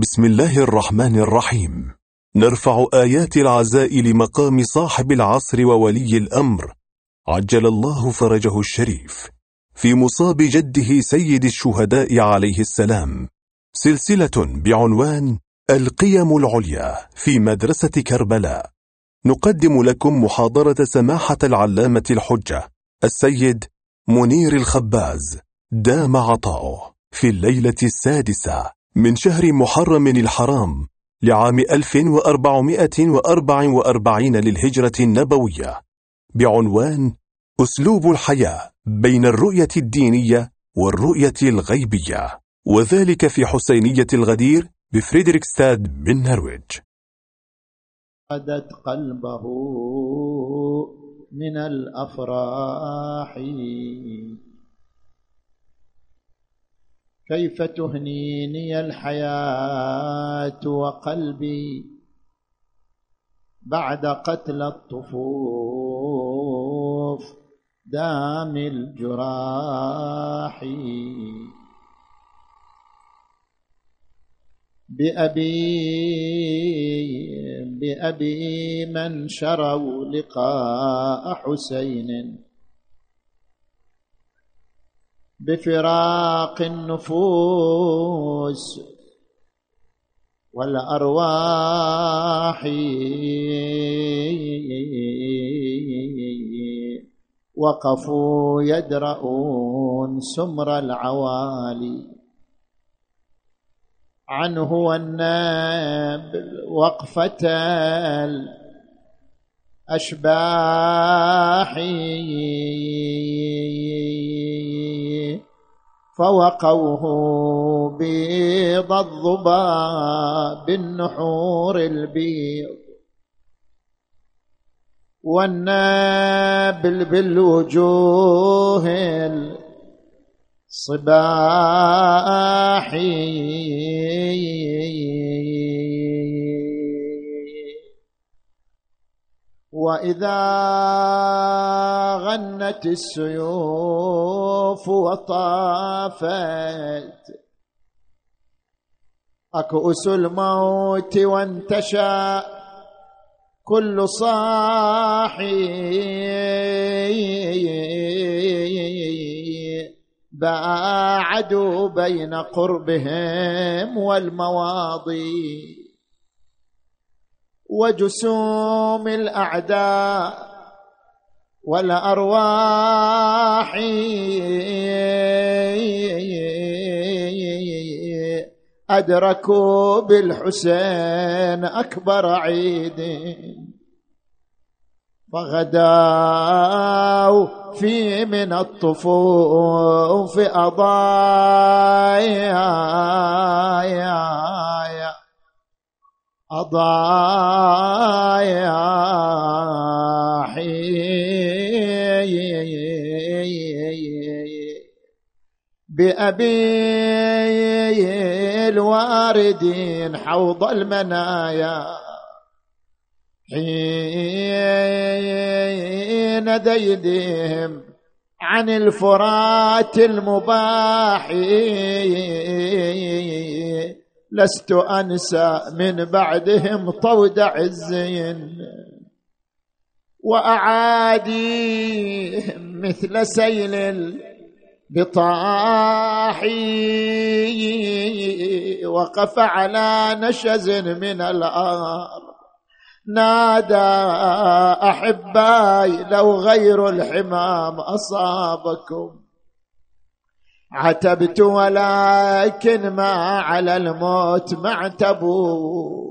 بسم الله الرحمن الرحيم. نرفع آيات العزاء لمقام صاحب العصر وولي الأمر. عجل الله فرجه الشريف. في مصاب جده سيد الشهداء عليه السلام. سلسلة بعنوان القيم العليا في مدرسة كربلاء. نقدم لكم محاضرة سماحة العلامة الحجة السيد منير الخباز دام عطاؤه في الليلة السادسة. من شهر محرم الحرام لعام 1444 للهجرة النبوية. بعنوان أسلوب الحياة بين الرؤية الدينية والرؤية الغيبية وذلك في حسينية الغدير بفريدريكستاد بالنرويج قدت قلبه من الأفراح. كيف تهنيني الحياة وقلبي بعد قتل الطفوف دام الجراح؟ بأبي بأبي من شروا لقاء حسين بفراق النفوس والأرواح. وقفوا يدرؤون سمر العوالي. عنه والناب وقفة الأشباح. فوقوه بيض الظبا بالنحور البيض والنابل بالوجوه الصباحي واذا غنت السيوف وطافت اكؤس الموت وانتشى كل صاحي باعدوا بين قربهم والمواضي وجسوم الأعداء والأرواح. أدركوا بالحسين أكبر عيد. فغداوا في من الطفوف أضايا. أضايا بأبي الواردين حوض المنايا. حين ديدهم عن الفرات المباح لست أنسى من بعدهم طود عزين وأعاديهم مثل سيل البطاحي وقف على نشز من الأرض. نادى أحباي لو غير الحمام أصابكم. عتبت ولكن ما على الموت معتبوا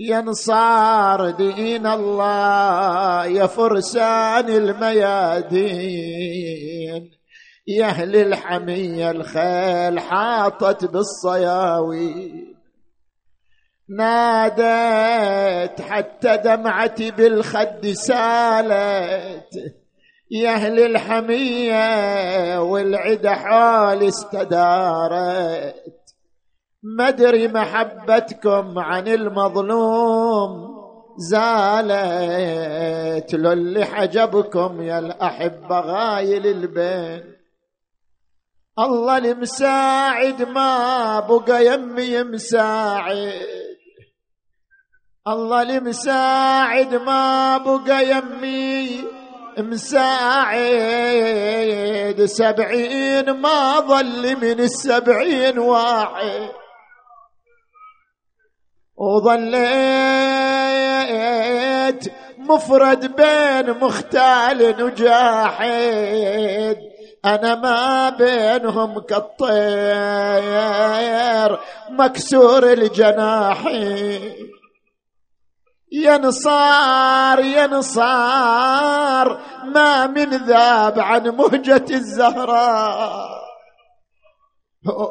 ينصار دين الله يا فرسان الميادين. يا أهل الحمية الخيل حاطت بالصياوي نادت حتى دمعتي بالخد سالت. يا أهل الحمية والعدا حول استدارت. مدري محبتكم عن المظلوم زالت لو اللي حجبكم يا الأحبة غايل البين. الله المساعد ما بقى يمي مساعد. الله المساعد ما بقى يمي مساعد سبعين ما ظل من السبعين واحد. وظليت مفرد بين مختال وجاحد أنا ما بينهم كالطير مكسور الجناحين. ينصار ينصار. ما من ذاب عن مهجة الزهراء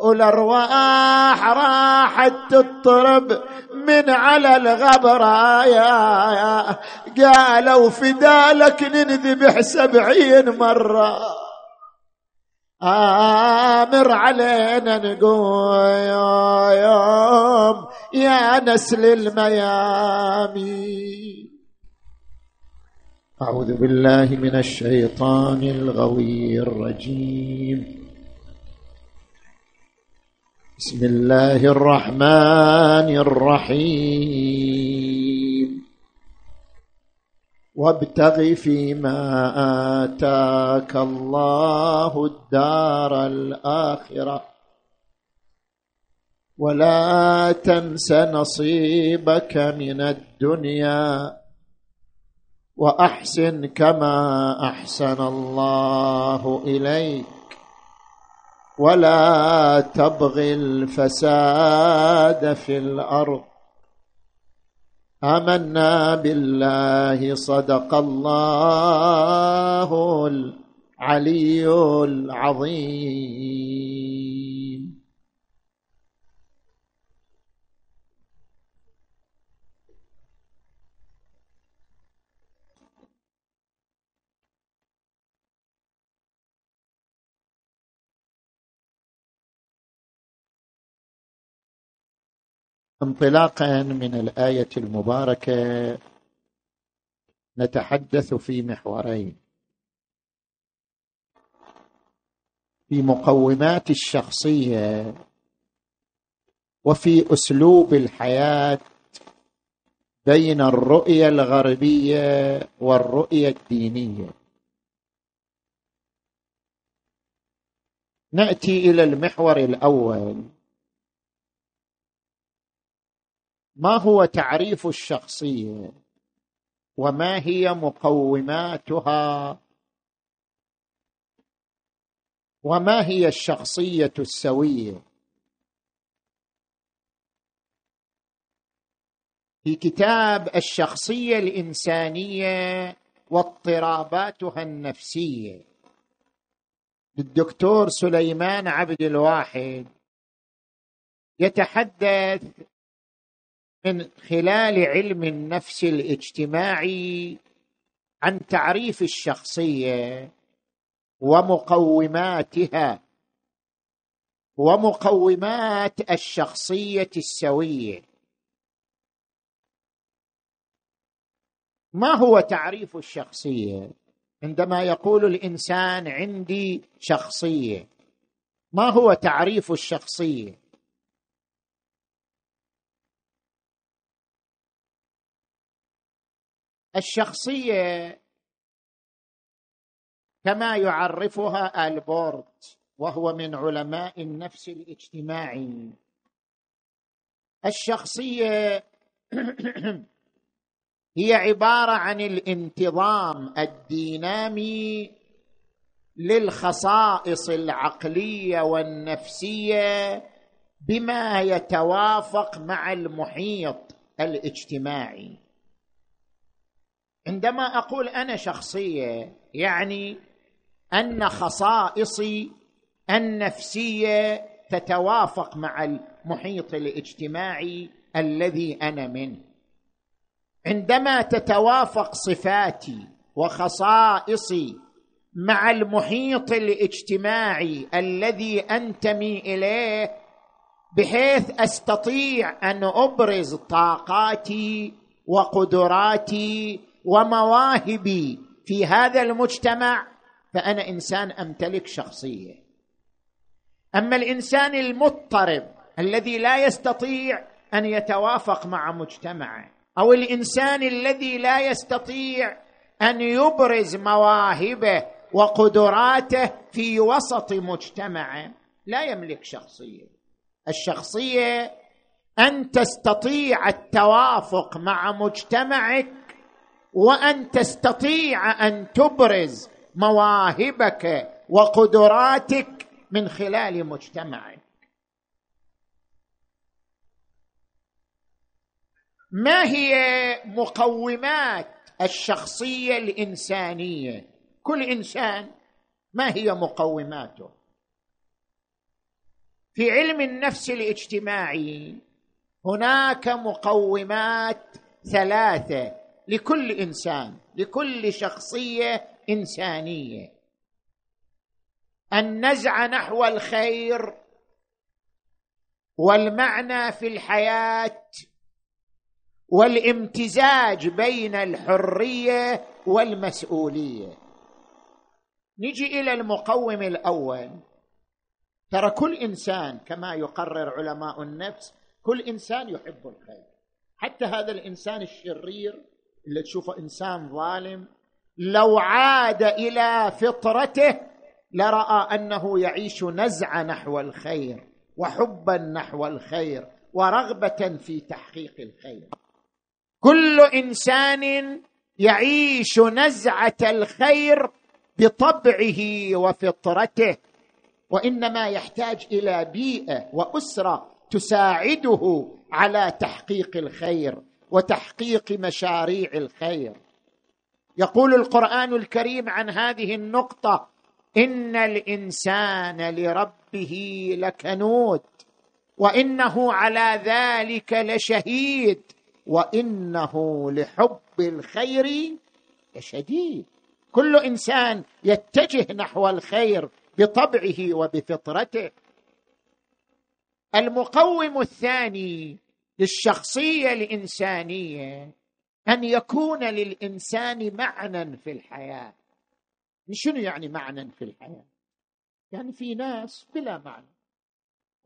والارواح راحت تضطرب من على الغبرة. يا قالوا فدالك ننذبح سبعين مرة. آمر علينا نقول يا نسل الميامي. أعوذ بالله من الشيطان الغوي الرجيم. بسم الله الرحمن الرحيم. وابتغ فيما آتاك الله الدار الآخرة. ولا تنس نصيبك من الدنيا وأحسن كما أحسن الله إليك. ولا تبغي الفساد في الأرض. آمنا بالله صدق الله العلي العظيم. انطلاقا من الآية المباركة. نتحدث في محورين. في مقومات الشخصية وفي أسلوب الحياة بين الرؤية الغربية والرؤية الدينية. نأتي إلى المحور الأول. ما هو تعريف الشخصية؟ وما هي مقوماتها؟ وما هي الشخصية السوية؟ في كتاب الشخصية الإنسانية واضطراباتها النفسية. للدكتور سليمان عبد الواحد يتحدث من خلال علم النفس الاجتماعي عن تعريف الشخصية ومقوماتها ومقومات الشخصية السوية. ما هو تعريف الشخصية؟ عندما يقول الإنسان عندي شخصية ما هو تعريف الشخصية؟ الشخصية كما يعرفها آلبورت وهو من علماء النفس الاجتماعي. الشخصية هي عبارة عن الانتظام الدينامي للخصائص العقلية والنفسية بما يتوافق مع المحيط الاجتماعي. عندما أقول أنا شخصية يعني أن خصائصي النفسيه تتوافق مع المحيط الاجتماعي الذي أنا منه. عندما تتوافق صفاتي وخصائصي مع المحيط الاجتماعي الذي أنتمي إليه بحيث أستطيع أن أبرز طاقاتي وقدراتي ومواهبي في هذا المجتمع فأنا إنسان أمتلك شخصية. أما الإنسان المضطرب الذي لا يستطيع أن يتوافق مع مجتمعه أو الإنسان الذي لا يستطيع أن يبرز مواهبه وقدراته في وسط مجتمعه لا يملك شخصية. الشخصية أن تستطيع التوافق مع مجتمعك وأن تستطيع أن تبرز مواهبك وقدراتك من خلال مجتمعك. ما هي مقومات الشخصية الإنسانية؟ كل إنسان ما هي مقوماته؟ في علم النفس الاجتماعي هناك مقومات ثلاثة. لكل إنسان لكل شخصية إنسانية. النزعه نحو الخير والمعنى في الحياة والامتزاج بين الحرية والمسؤولية. نجي إلى المقوم الأول. ترى كل إنسان كما يقرر علماء النفس كل إنسان يحب الخير. حتى هذا الإنسان الشرير اللي تشوفه إنسان ظالم لو عاد إلى فطرته لرأى أنه يعيش نزعه نحو الخير وحبا نحو الخير ورغبة في تحقيق الخير. كل إنسان يعيش نزعة الخير بطبعه وفطرته وإنما يحتاج إلى بيئة وأسرة تساعده على تحقيق الخير. وتحقيق مشاريع الخير. يقول القرآن الكريم عن هذه النقطة إن الإنسان لربه لكنود وإنه على ذلك لشهيد وإنه لحب الخير لشديد. كل إنسان يتجه نحو الخير بطبعه وبفطرته. المقوم الثاني للشخصية الإنسانية أن يكون للإنسان معنى في الحياة. شنو يعني معنى في الحياة؟ يعني في ناس بلا معنى.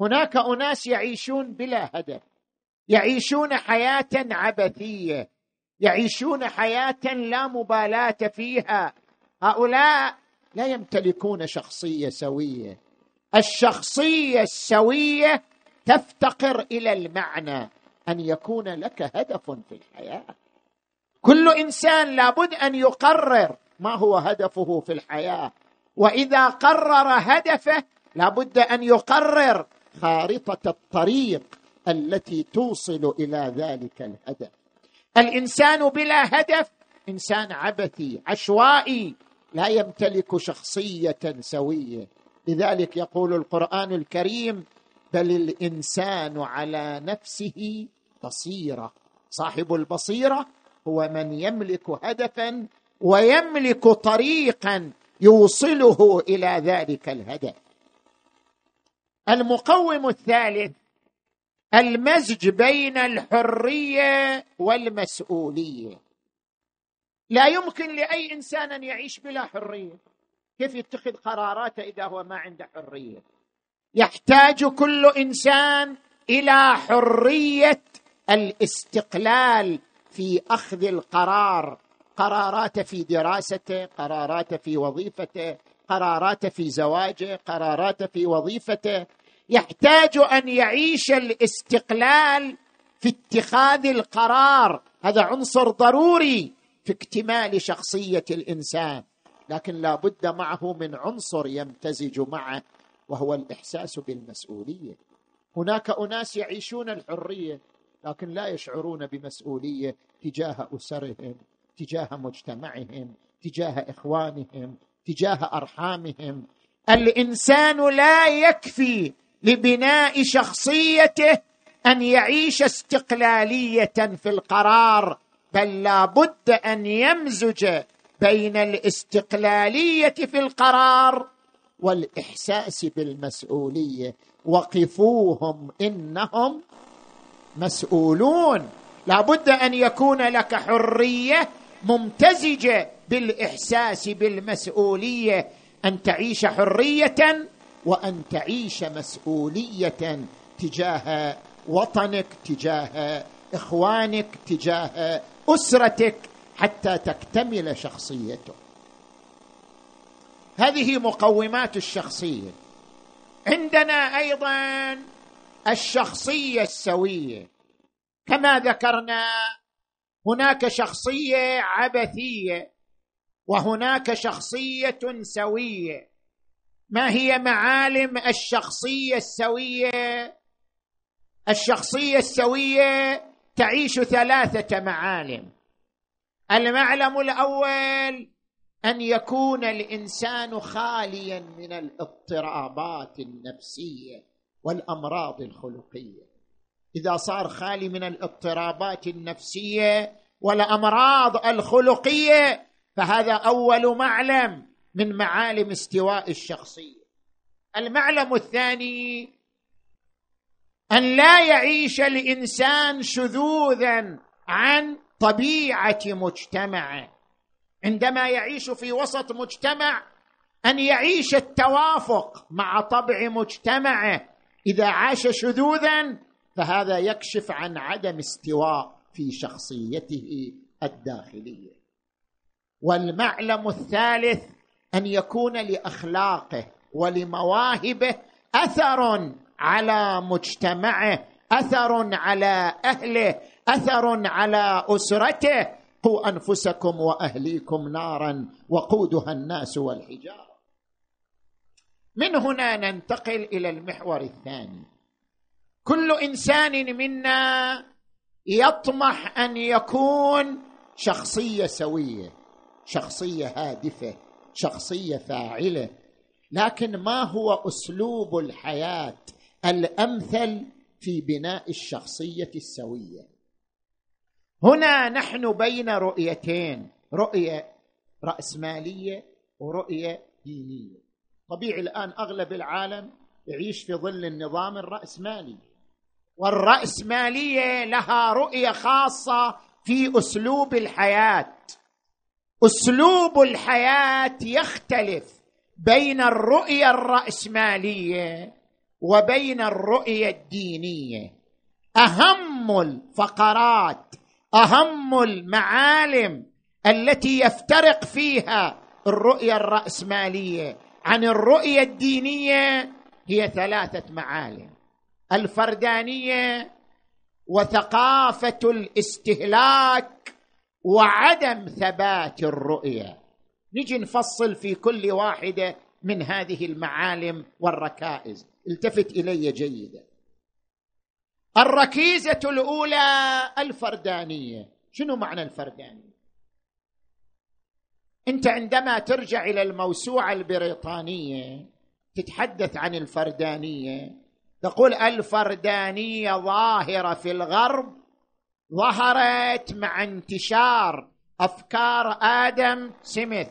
هناك أناس يعيشون بلا هدف يعيشون حياة عبثية يعيشون حياة لا مبالاة فيها. هؤلاء لا يمتلكون شخصية سوية. الشخصية السوية تفتقر إلى المعنى. أن يكون لك هدف في الحياة. كل إنسان لابد أن يقرر ما هو هدفه في الحياة. وإذا قرر هدفه لابد أن يقرر خارطة الطريق التي توصل إلى ذلك الهدف. الإنسان بلا هدف إنسان عبثي عشوائي لا يمتلك شخصية سوية. لذلك يقول القرآن الكريم بل الإنسان على نفسه بصيرة. صاحب البصيرة هو من يملك هدفا ويملك طريقا يوصله إلى ذلك الهدف. المقوم الثالث المزج بين الحرية والمسؤولية. لا يمكن لأي إنسان أن يعيش بلا حرية. كيف يتخذ قراراته إذا هو ما عنده حرية؟ يحتاج كل إنسان إلى حرية الاستقلال في أخذ القرار. قرارات في دراسته قرارات في وظيفته قرارات في زواجه قرارات في وظيفته. يحتاج أن يعيش الاستقلال في اتخاذ القرار. هذا عنصر ضروري في اكتمال شخصية الإنسان لكن لا بد معه من عنصر يمتزج معه. وهو الإحساس بالمسؤولية. هناك أناس يعيشون الحرية لكن لا يشعرون بمسؤولية تجاه أسرهم تجاه مجتمعهم تجاه إخوانهم تجاه أرحامهم. الإنسان لا يكفي لبناء شخصيته أن يعيش استقلالية في القرار بل لا بد أن يمزج بين الاستقلالية في القرار والإحساس بالمسؤولية. وقفوهم إنهم مسؤولون. لا بد أن يكون لك حرية ممتزجة بالإحساس بالمسؤولية. أن تعيش حرية وأن تعيش مسؤولية تجاه وطنك تجاه إخوانك تجاه أسرتك حتى تكتمل شخصيتك. هذه مقومات الشخصية. عندنا أيضا الشخصية السوية. كما ذكرنا هناك شخصية عبثية وهناك شخصية سوية. ما هي معالم الشخصية السوية؟ الشخصية السوية تعيش ثلاثة معالم. المعلم الأول أن يكون الإنسان خاليا من الاضطرابات النفسية والأمراض الخلقية. إذا صار خالي من الاضطرابات النفسية والأمراض الخلقية فهذا أول معلم من معالم استواء الشخصية. المعلم الثاني أن لا يعيش الإنسان شذوذا عن طبيعة مجتمعه. عندما يعيش في وسط مجتمع أن يعيش التوافق مع طبع مجتمعه. إذا عاش شذوذا فهذا يكشف عن عدم استواء في شخصيته الداخلية. والمعلم الثالث أن يكون لأخلاقه ولمواهبه أثر على مجتمعه أثر على أهله أثر على أسرته. قوا انفسكم واهليكم نارا وقودها الناس والحجارة. من هنا ننتقل إلى المحور الثاني. كل إنسان منا يطمح أن يكون شخصية سوية شخصية هادفة شخصية فاعلة. لكن ما هو أسلوب الحياة الأمثل في بناء الشخصية السوية؟ هنا نحن بين رؤيتين رؤية رأسمالية ورؤية دينية. طبيعي الآن أغلب العالم يعيش في ظل النظام الرأسمالي. والرأسمالية لها رؤية خاصة في أسلوب الحياة. أسلوب الحياة يختلف بين الرؤية الرأسمالية وبين الرؤية الدينية. أهم الفقرات أهم المعالم التي يفترق فيها الرؤية الرأسمالية عن الرؤية الدينية هي ثلاثة معالم. الفردانية وثقافة الاستهلاك وعدم ثبات الرؤية. نجي نفصل في كل واحدة من هذه المعالم والركائز. التفت إلي جيدا. الركيزة الأولى الفردانية. شنو معنى الفردانية؟ أنت عندما ترجع إلى الموسوعة البريطانية تتحدث عن الفردانية تقول الفردانية ظاهرة في الغرب ظهرت مع انتشار أفكار آدم سميث.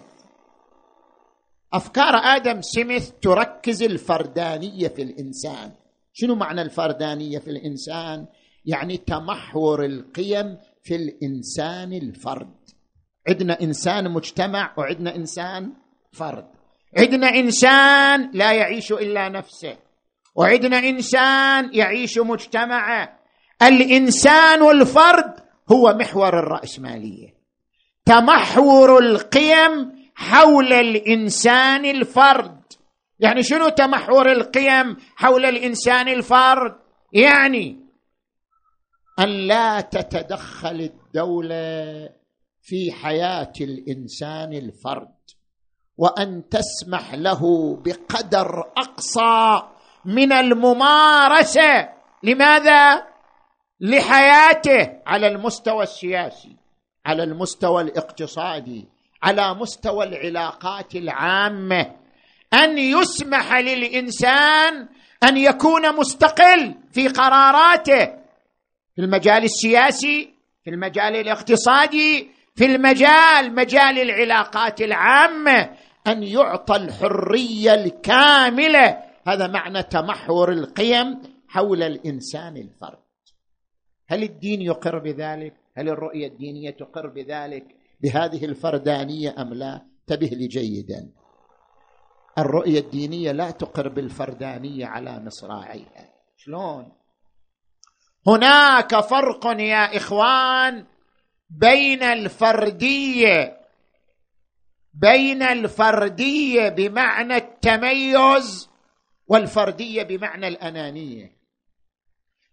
أفكار آدم سميث تركز الفردانية في الإنسان. شنو معنى الفردانية في الإنسان؟ يعني تمحور القيم في الإنسان الفرد. عندنا إنسان مجتمع وعندنا إنسان فرد. عندنا إنسان لا يعيش إلا نفسه. وعندنا إنسان يعيش مجتمعه. الإنسان والفرد هو محور الرأسمالية. تمحور القيم حول الإنسان الفرد. يعني شنو تمحور القيم حول الإنسان الفرد يعني أن لا تتدخل الدولة في حياة الإنسان الفرد وأن تسمح له بقدر أقصى من الممارسة. لماذا؟ لحياته على المستوى السياسي على المستوى الاقتصادي على مستوى العلاقات العامة. أن يسمح للإنسان أن يكون مستقل في قراراته في المجال السياسي في المجال الاقتصادي في المجال مجال العلاقات العامة أن يعطى الحرية الكاملة. هذا معنى تمحور القيم حول الإنسان الفرد. هل الدين يقر بذلك؟ هل الرؤية الدينية تقر بذلك؟ بهذه الفردانية أم لا؟ انتبه لي جيدا. الرؤية الدينية لا تقر بالفردانية على مصراعيها. شلون؟ هناك فرق يا إخوان بين الفردية بين الفردية بمعنى التميز والفردية بمعنى الأنانية.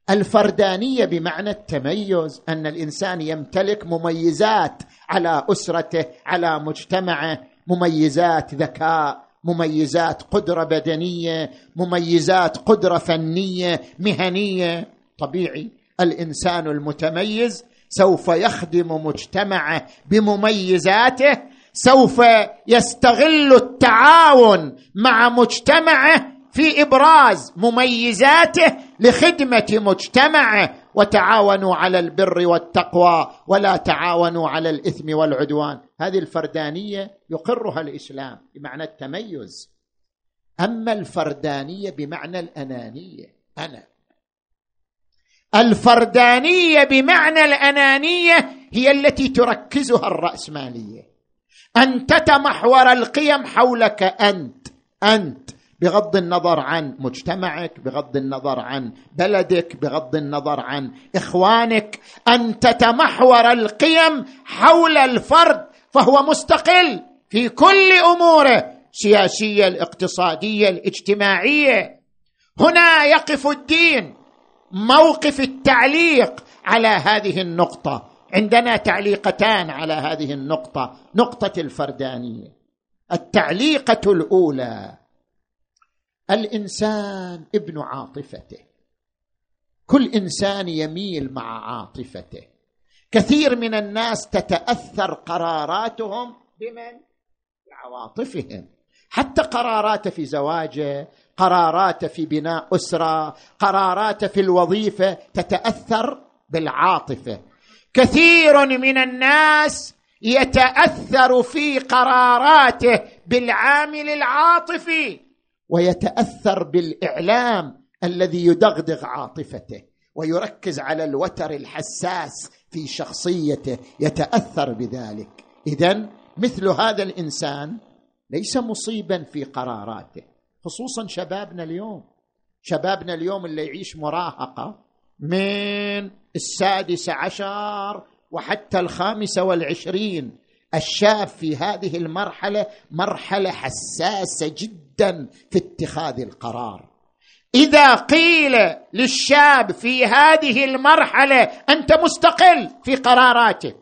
الفردانية بمعنى التميز أن الإنسان يمتلك مميزات على أسرته على مجتمعه مميزات ذكاء. مميزات قدرة بدنية مميزات قدرة فنية مهنية. طبيعي الإنسان المتميز سوف يخدم مجتمعه بمميزاته سوف يستغل التعاون مع مجتمعه في إبراز مميزاته لخدمة مجتمعه وتعاونوا على البر والتقوى ولا تعاونوا على الإثم والعدوان. هذه الفردانية يقرها الإسلام بمعنى التميز. أما الفردانية بمعنى الأنانية. أنا. الفردانية بمعنى الأنانية هي التي تركزها الرأسمالية. أن تتمحور القيم حولك أنت. أنت. بغض النظر عن مجتمعك بغض النظر عن بلدك بغض النظر عن إخوانك أن تتمحور القيم حول الفرد فهو مستقل في كل أموره السياسيه الاقتصادية الاجتماعية. هنا يقف الدين موقف التعليق على هذه النقطة. عندنا تعليقتان على هذه النقطة نقطة الفردانية. التعليقة الأولى الإنسان ابن عاطفته. كل إنسان يميل مع عاطفته. كثير من الناس تتأثر قراراتهم بمن؟ بعواطفهم. حتى قراراته في زواجه قراراته في بناء أسرة قراراته في الوظيفة تتأثر بالعاطفة. كثير من الناس يتأثر في قراراته بالعامل العاطفي. ويتأثر بالإعلام الذي يدغدغ عاطفته ويركز على الوتر الحساس في شخصيته يتأثر بذلك. اذا مثل هذا الإنسان ليس مصيبا في قراراته خصوصا شبابنا اليوم. شبابنا اليوم اللي يعيش مراهقة من السادس عشر وحتى الخامسه والعشرين الشاب في هذه المرحلة مرحلة حساسة جدا. في اتخاذ القرار. إذا قيل للشاب في هذه المرحلة أنت مستقل في قراراتك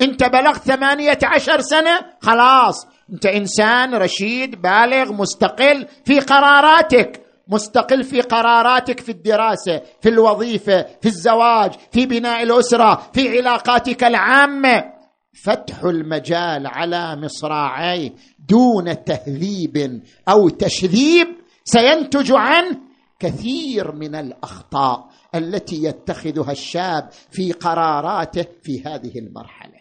أنت بلغت ثمانية عشر سنة خلاص أنت إنسان رشيد بالغ مستقل في قراراتك. مستقل في قراراتك في الدراسة في الوظيفة في الزواج في بناء الأسرة في علاقاتك العامة. فتح المجال على مصراعيه دون تهذيب أو تشذيب سينتج عنه كثير من الأخطاء التي يتخذها الشاب في قراراته في هذه المرحلة.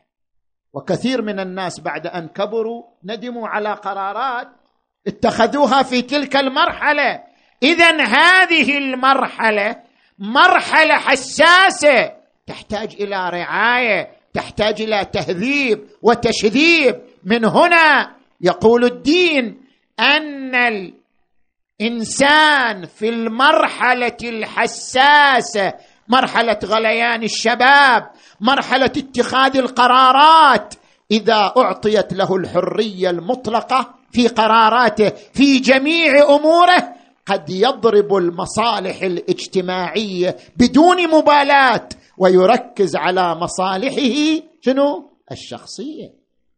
وكثير من الناس بعد أن كبروا ندموا على قرارات اتخذوها في تلك المرحلة. اذا هذه المرحلة مرحلة حساسة تحتاج إلى رعاية تحتاج إلى تهذيب وتشذيب. من هنا يقول الدين أن الإنسان في المرحلة الحساسة مرحلة غليان الشباب مرحلة اتخاذ القرارات إذا أعطيت له الحرية المطلقة في قراراته في جميع أموره قد يضرب المصالح الاجتماعية بدون مبالاة. ويركز على مصالحه شنو؟ الشخصية.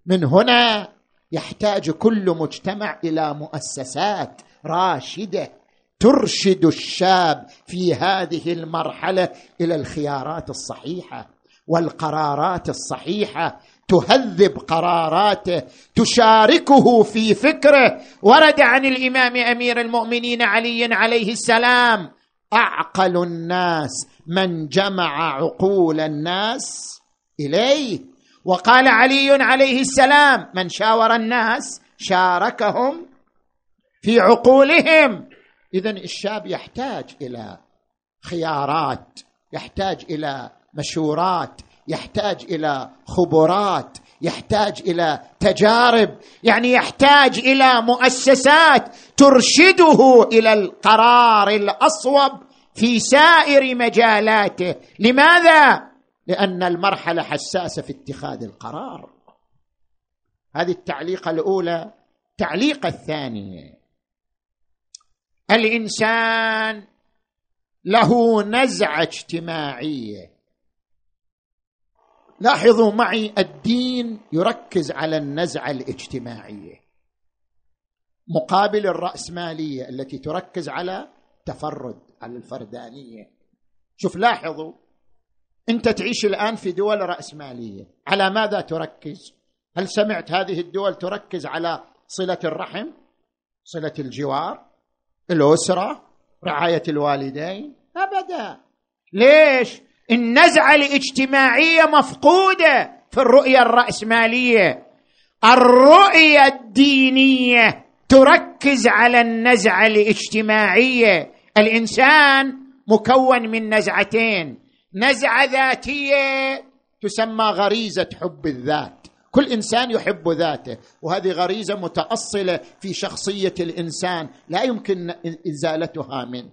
من هنا يحتاج كل مجتمع إلى مؤسسات راشدة ترشد الشاب في هذه المرحلة إلى الخيارات الصحيحة والقرارات الصحيحة. تهذب قراراته تشاركه في فكره. ورد عن الإمام أمير المؤمنين علي عليه السلام أعقل الناس من جمع عقول الناس إليه. وقال علي عليه السلام من شاور الناس شاركهم في عقولهم. اذا الشاب يحتاج إلى خيارات يحتاج إلى مشورات يحتاج إلى خبرات يحتاج إلى تجارب. يعني يحتاج إلى مؤسسات ترشده إلى القرار الأصوب في سائر مجالاته. لماذا؟ لأن المرحلة حساسة في اتخاذ القرار. هذه التعليقة الأولى. التعليقة الثانية. الإنسان له نزعة اجتماعية. لاحظوا معي الدين يركز على النزعة الاجتماعية. مقابل الرأسمالية التي تركز على تفرد. على الفردانية. شوف لاحظوا أنت تعيش الآن في دول رأسمالية. على ماذا تركز؟ هل سمعت هذه الدول تركز على صلة الرحم صلة الجوار الأسرة رعاية الوالدين؟ أبدا. ليش؟ النزعه الاجتماعية مفقودة في الرؤية الرأسمالية. الرؤية الدينية تركز على النزعه الاجتماعية. الإنسان مكون من نزعتين. نزعة ذاتية تسمى غريزة حب الذات. كل إنسان يحب ذاته وهذه غريزة متأصلة في شخصية الإنسان لا يمكن إزالتها منه.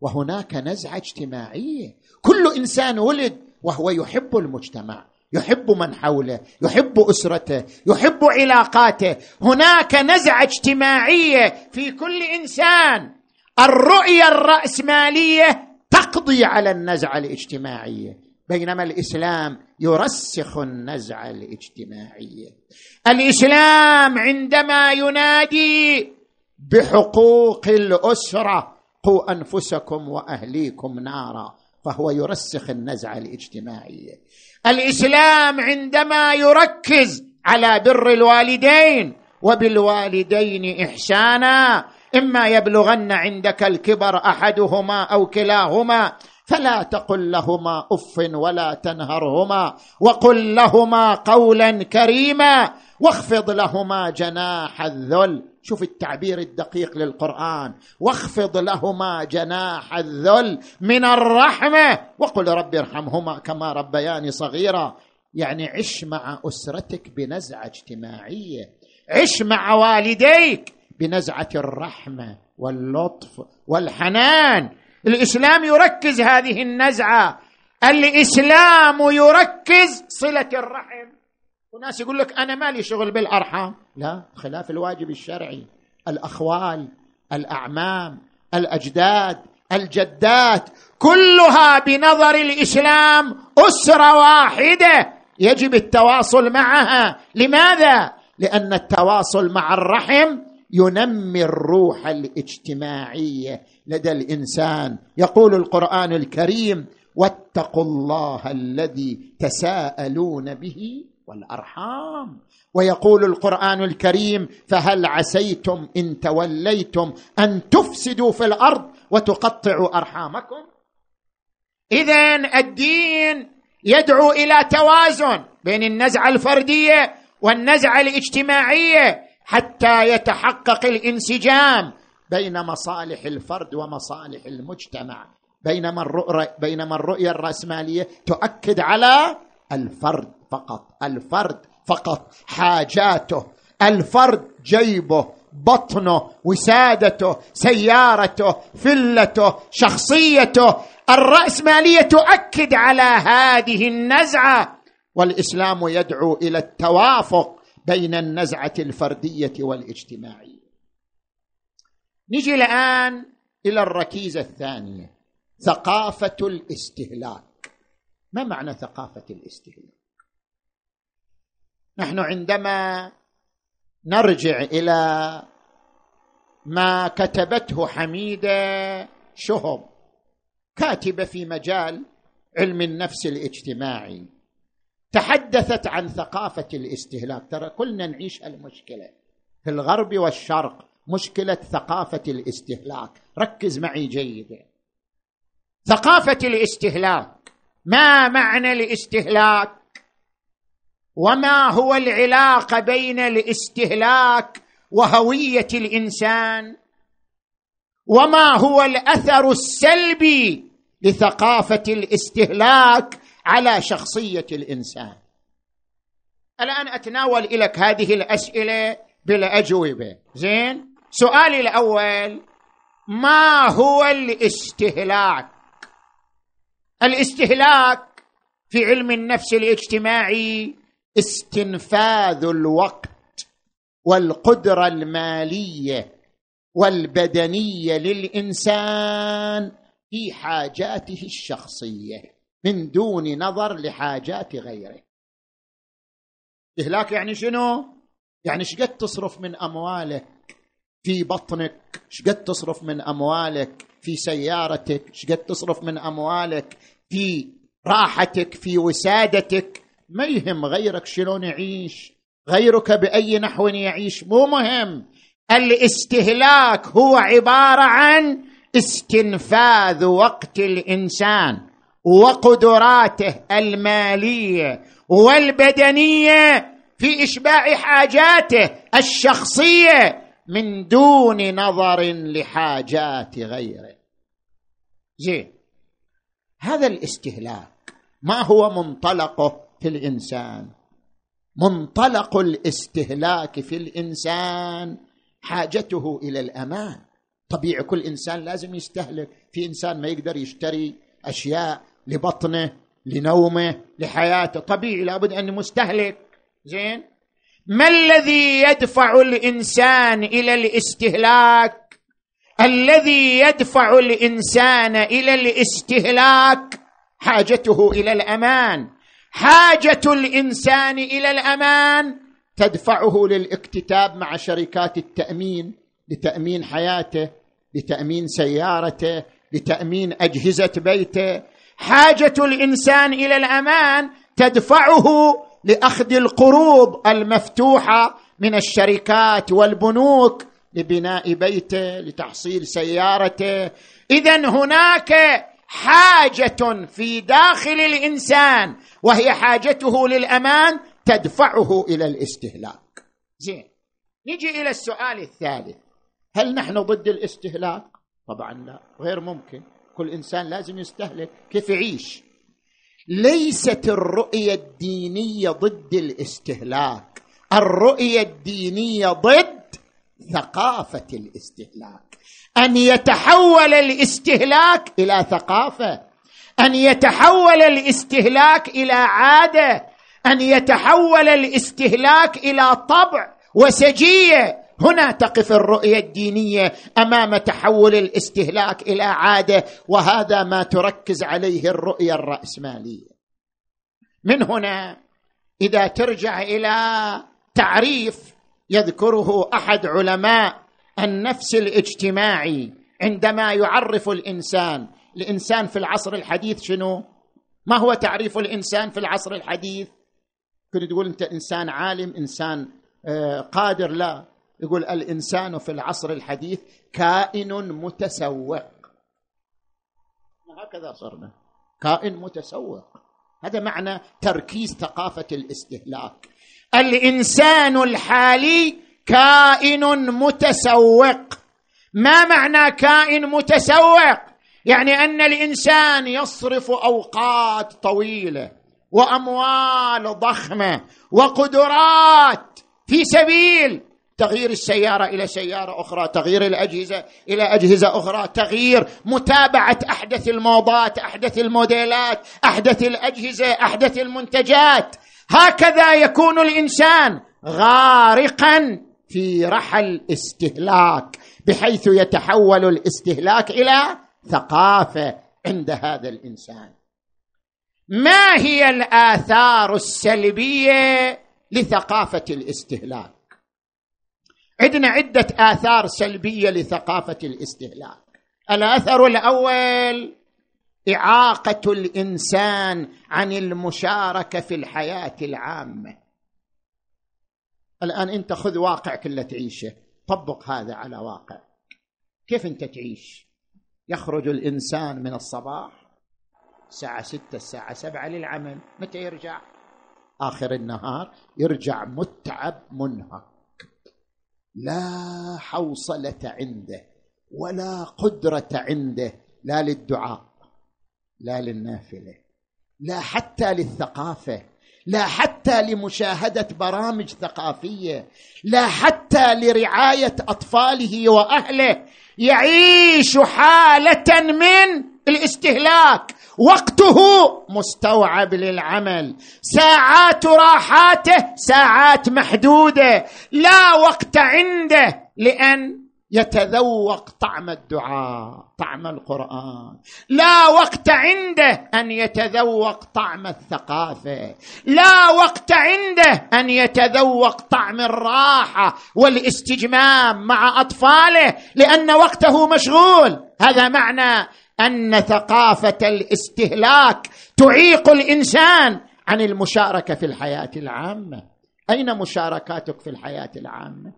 وهناك نزعة اجتماعية. كل إنسان ولد وهو يحب المجتمع يحب من حوله يحب أسرته يحب علاقاته. هناك نزعة اجتماعية في كل إنسان. الرؤية الرأسمالية تقضي على النزعه الاجتماعيه بينما الإسلام يرسخ النزعه الاجتماعيه الإسلام عندما ينادي بحقوق الأسرة قوا أنفسكم وأهليكم نارا فهو يرسخ النزعه الاجتماعيه الإسلام عندما يركز على بر الوالدين وبالوالدين إحسانا إما يبلغن عندك الكبر أحدهما أو كلاهما فلا تقل لهما أف ولا تنهرهما وقل لهما قولا كريما واخفض لهما جناح الذل. شوف التعبير الدقيق للقرآن. واخفض لهما جناح الذل من الرحمة وقل رب ارحمهما كما ربياني صغيرا. يعني عش مع أسرتك بنزعة اجتماعية. عش مع والديك. بنزعة الرحمة واللطف والحنان. الإسلام يركز هذه النزعة. الإسلام يركز صلة الرحم. وناس يقول لك أنا مالي شغل بالأرحام. لا خلاف الواجب الشرعي. الأخوال الأعمام الأجداد الجدات كلها بنظر الإسلام أسرة واحدة. يجب التواصل معها. لماذا؟ لأن التواصل مع الرحم ينمي الروح الاجتماعية لدى الإنسان. يقول القرآن الكريم واتقوا الله الذي تساءلون به والأرحام. ويقول القرآن الكريم فهل عسيتم إن توليتم أن تفسدوا في الأرض وتقطعوا أرحامكم؟ اذا الدين يدعو إلى توازن بين النزعه الفردية والنزعه الاجتماعية. حتى يتحقق الانسجام بين مصالح الفرد ومصالح المجتمع بينما الرؤية, بينما الرؤية الرأسمالية تؤكد على الفرد فقط الفرد فقط حاجاته الفرد جيبه بطنه وسادته سيارته فلته شخصيته. الرأسمالية تؤكد على هذه النزعة والإسلام يدعو إلى التوافق. بين النزعة الفردية والاجتماعية. نجي الآن إلى الركيزة الثانية ثقافة الاستهلاك. ما معنى ثقافة الاستهلاك؟ نحن عندما نرجع إلى ما كتبته حميدة شهب كاتبة في مجال علم النفس الاجتماعي. تحدثت عن ثقافة الاستهلاك. ترى كلنا نعيش المشكلة في الغرب والشرق مشكلة ثقافة الاستهلاك. ركز معي جيدا. ثقافة الاستهلاك ما معنى الاستهلاك؟ وما هو العلاقة بين الاستهلاك وهوية الإنسان؟ وما هو الأثر السلبي لثقافة الاستهلاك على شخصية الإنسان. الآن أتناول لك هذه الأسئلة بالأجوبة. زين؟ سؤالي الأول ما هو الاستهلاك؟ الاستهلاك في علم النفس الاجتماعي استنفاذ الوقت والقدرة المالية والبدنية للإنسان في حاجاته الشخصية. من دون نظر لحاجات غيره. استهلاك يعني شنو؟ يعني شقد تصرف من أموالك في بطنك؟ شقد تصرف من أموالك في سيارتك؟ شقد تصرف من أموالك في راحتك؟ في وسادتك؟ ما يهم غيرك شلون يعيش. غيرك بأي نحو يعيش. مو مهم. الاستهلاك هو عبارة عن استنفاذ وقت الإنسان. وقدراته المالية والبدنية في إشباع حاجاته الشخصية من دون نظر لحاجات غيره. زين. هذا الاستهلاك ما هو منطلقه في الإنسان؟ منطلق الاستهلاك في الإنسان حاجته إلى الأمان. طبيعي كل إنسان لازم يستهلك. في إنسان ما يقدر يشتري أشياء لبطنه لنومه لحياته. طبيعي لابد ان مستهلك. زين؟ ما الذي يدفع الإنسان إلى الاستهلاك؟ الذي يدفع الإنسان إلى الاستهلاك؟ حاجته إلى الأمان. حاجة الإنسان إلى الأمان تدفعه للاكتتاب مع شركات التأمين لتأمين حياته لتأمين سيارته لتأمين أجهزة بيته حاجة الإنسان إلى الأمان تدفعه لأخذ القروض المفتوحة من الشركات والبنوك لبناء بيته لتحصيل سيارته. اذا هناك حاجة في داخل الإنسان وهي حاجته للأمان تدفعه إلى الاستهلاك. زين نجي إلى السؤال الثالث. هل نحن ضد الاستهلاك؟ طبعا لا غير ممكن. كل إنسان لازم يستهلك. كيف يعيش؟ ليست الرؤية الدينية ضد الاستهلاك. الرؤية الدينية ضد ثقافة الاستهلاك. أن يتحول الاستهلاك إلى ثقافة. أن يتحول الاستهلاك إلى عادة. أن يتحول الاستهلاك إلى طبع وسجية. هنا تقف الرؤية الدينية أمام تحول الاستهلاك إلى عادة وهذا ما تركز عليه الرؤية الرأسمالية. من هنا إذا ترجع إلى تعريف يذكره أحد علماء النفس الاجتماعي عندما يعرف الإنسان. الإنسان في العصر الحديث شنو؟ ما هو تعريف الإنسان في العصر الحديث؟ كنت تقول أنت إنسان عالم إنسان آه، قادر لا. يقول الإنسان في العصر الحديث كائن متسوق. هكذا صرنا. كائن متسوق. هذا معنى تركيز ثقافة الاستهلاك. الإنسان الحالي كائن متسوق. ما معنى كائن متسوق؟ يعني أن الإنسان يصرف أوقات طويلة وأموال ضخمة وقدرات في سبيل تغيير السيارة إلى سيارة أخرى تغيير الأجهزة إلى أجهزة أخرى تغيير متابعة أحدث الموضات أحدث الموديلات أحدث الأجهزة أحدث المنتجات. هكذا يكون الإنسان غارقا في رحل استهلاك بحيث يتحول الاستهلاك إلى ثقافة عند هذا الإنسان. ما هي الآثار السلبية لثقافة الاستهلاك؟ عندنا عدة آثار سلبية لثقافة الاستهلاك. الأثر الأول إعاقة الإنسان عن المشاركة في الحياة العامة. الآن أنت خذ واقعك اللي تعيشه. طبق هذا على واقع. كيف أنت تعيش؟ يخرج الإنسان من الصباح الساعة ستة الساعة سبعة للعمل. متى يرجع؟ آخر النهار يرجع متعب منهك. لا حوصلة عنده ولا قدرة عنده لا للدعاء لا للنافلة لا حتى للثقافة لا حتى لمشاهدة برامج ثقافية لا حتى لرعاية أطفاله وأهله. يعيش حالة من الاستهلاك. وقته مستوعب للعمل. ساعات راحاته ساعات محدوده. لا وقت عنده لأن يتذوق طعم الدعاء طعم القرآن. لا وقت عنده أن يتذوق طعم الثقافة. لا وقت عنده أن يتذوق طعم الراحة والاستجمام مع أطفاله لأن وقته مشغول. هذا معنى أن ثقافة الاستهلاك تعيق الإنسان عن المشاركة في الحياة العامة. أين مشاركاتك في الحياة العامة؟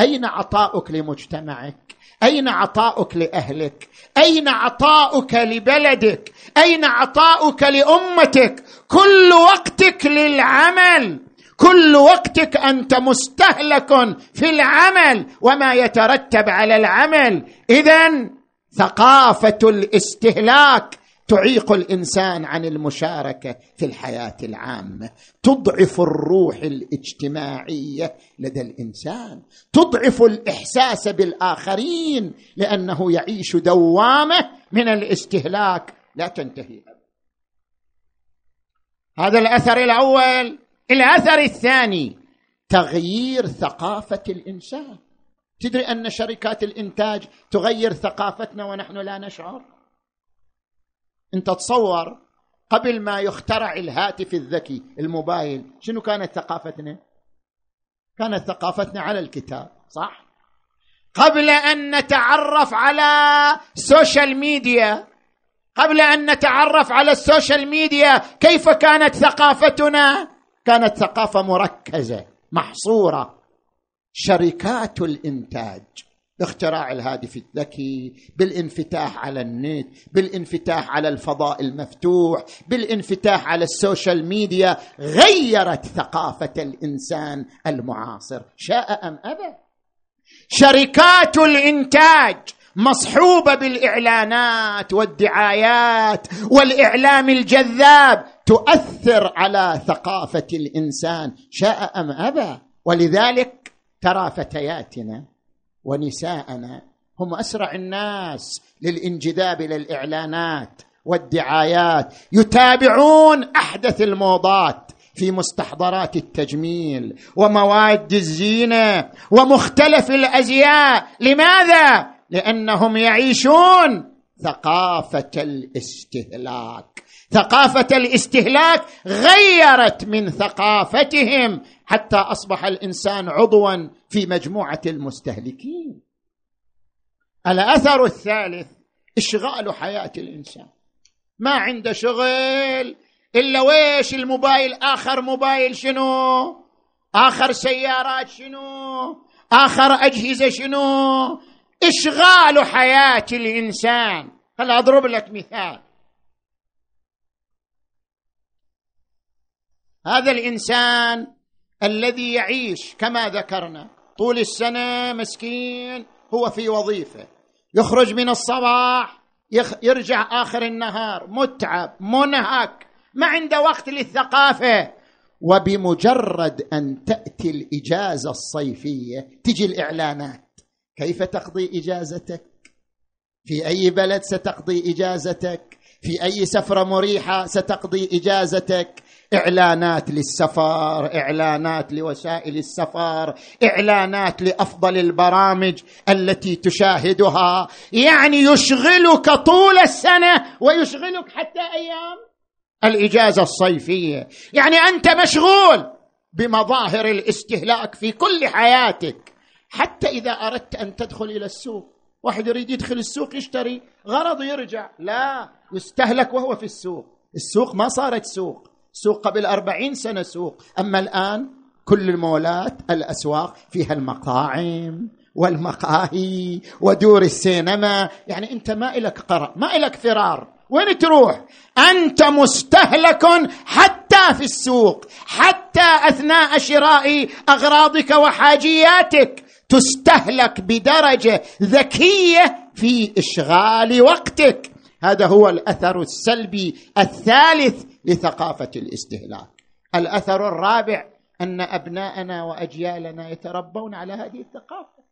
أين عطاؤك لمجتمعك؟ أين عطاؤك لأهلك؟ أين عطاؤك لبلدك؟ أين عطاؤك لأمتك؟ كل وقتك للعمل. كل وقتك أنت مستهلك في العمل وما يترتب على العمل. اذا ثقافة الاستهلاك تعيق الإنسان عن المشاركة في الحياة العامة. تضعف الروح الاجتماعية لدى الإنسان. تضعف الإحساس بالآخرين لأنه يعيش دوامة من الاستهلاك. لا تنتهي هذا الأثر الأول. الأثر الثاني تغيير ثقافة الإنسان. تدري أن شركات الإنتاج تغير ثقافتنا ونحن لا نشعر؟ أنت تصور قبل ما يخترع الهاتف الذكي الموبايل شنو كانت ثقافتنا؟ كانت ثقافتنا على الكتاب صح؟ قبل أن نتعرف على السوشيال ميديا قبل أن نتعرف على السوشيال ميديا كيف كانت ثقافتنا؟ كانت ثقافة مركزة محصورة. شركات الإنتاج. باختراع الهاتف الذكي بالانفتاح على النت بالانفتاح على الفضاء المفتوح بالانفتاح على السوشيال ميديا غيرت ثقافة الإنسان المعاصر. شاء أم أبى؟ شركات الإنتاج مصحوبة بالإعلانات والدعايات والإعلام الجذاب تؤثر على ثقافة الإنسان. شاء أم أبى؟ ولذلك ترى فتياتنا ونساءنا هم أسرع الناس للانجذاب إلى الإعلانات والدعايات يتابعون أحدث الموضات في مستحضرات التجميل ومواد الزينة ومختلف الأزياء. لماذا؟ لأنهم يعيشون ثقافة الاستهلاك. ثقافة الاستهلاك غيرت من ثقافتهم حتى أصبح الإنسان عضوا في مجموعة المستهلكين. الأثر الثالث إشغال حياة الإنسان. ما عنده شغل إلا ويش الموبايل؟ آخر موبايل شنو؟ آخر سيارات شنو؟ آخر أجهزة شنو؟ إشغال حياة الإنسان. هل أضرب لك مثال؟ هذا الإنسان الذي يعيش كما ذكرنا طول السنة مسكين هو في وظيفة. يخرج من الصباح يرجع آخر النهار متعب منهك ما عنده وقت للثقافة. وبمجرد أن تأتي الإجازة الصيفية تجي الإعلانات. كيف تقضي إجازتك؟ في أي بلد ستقضي إجازتك؟ في أي سفرة مريحة ستقضي إجازتك؟ إعلانات للسفر إعلانات لوسائل السفر إعلانات لأفضل البرامج التي تشاهدها. يعني يشغلك طول السنة ويشغلك حتى أيام الإجازة الصيفية. يعني أنت مشغول بمظاهر الاستهلاك في كل حياتك. حتى إذا أردت أن تدخل إلى السوق واحد يريد يدخل السوق يشتري غرض يرجع. لا يستهلك وهو في السوق. السوق ما صارت سوق. سوق قبل أربعين سنة سوق. أما الآن كل المولات الأسواق فيها المطاعم والمقاهي ودور السينما. يعني أنت ما إلك قرار ما إلك فرار. وين تروح؟ أنت مستهلك حتى في السوق حتى أثناء شراء أغراضك وحاجياتك. تستهلك بدرجة ذكية في إشغال وقتك. هذا هو الأثر السلبي الثالث لثقافة الاستهلاك. الأثر الرابع أن أبناءنا وأجيالنا يتربون على هذه الثقافة.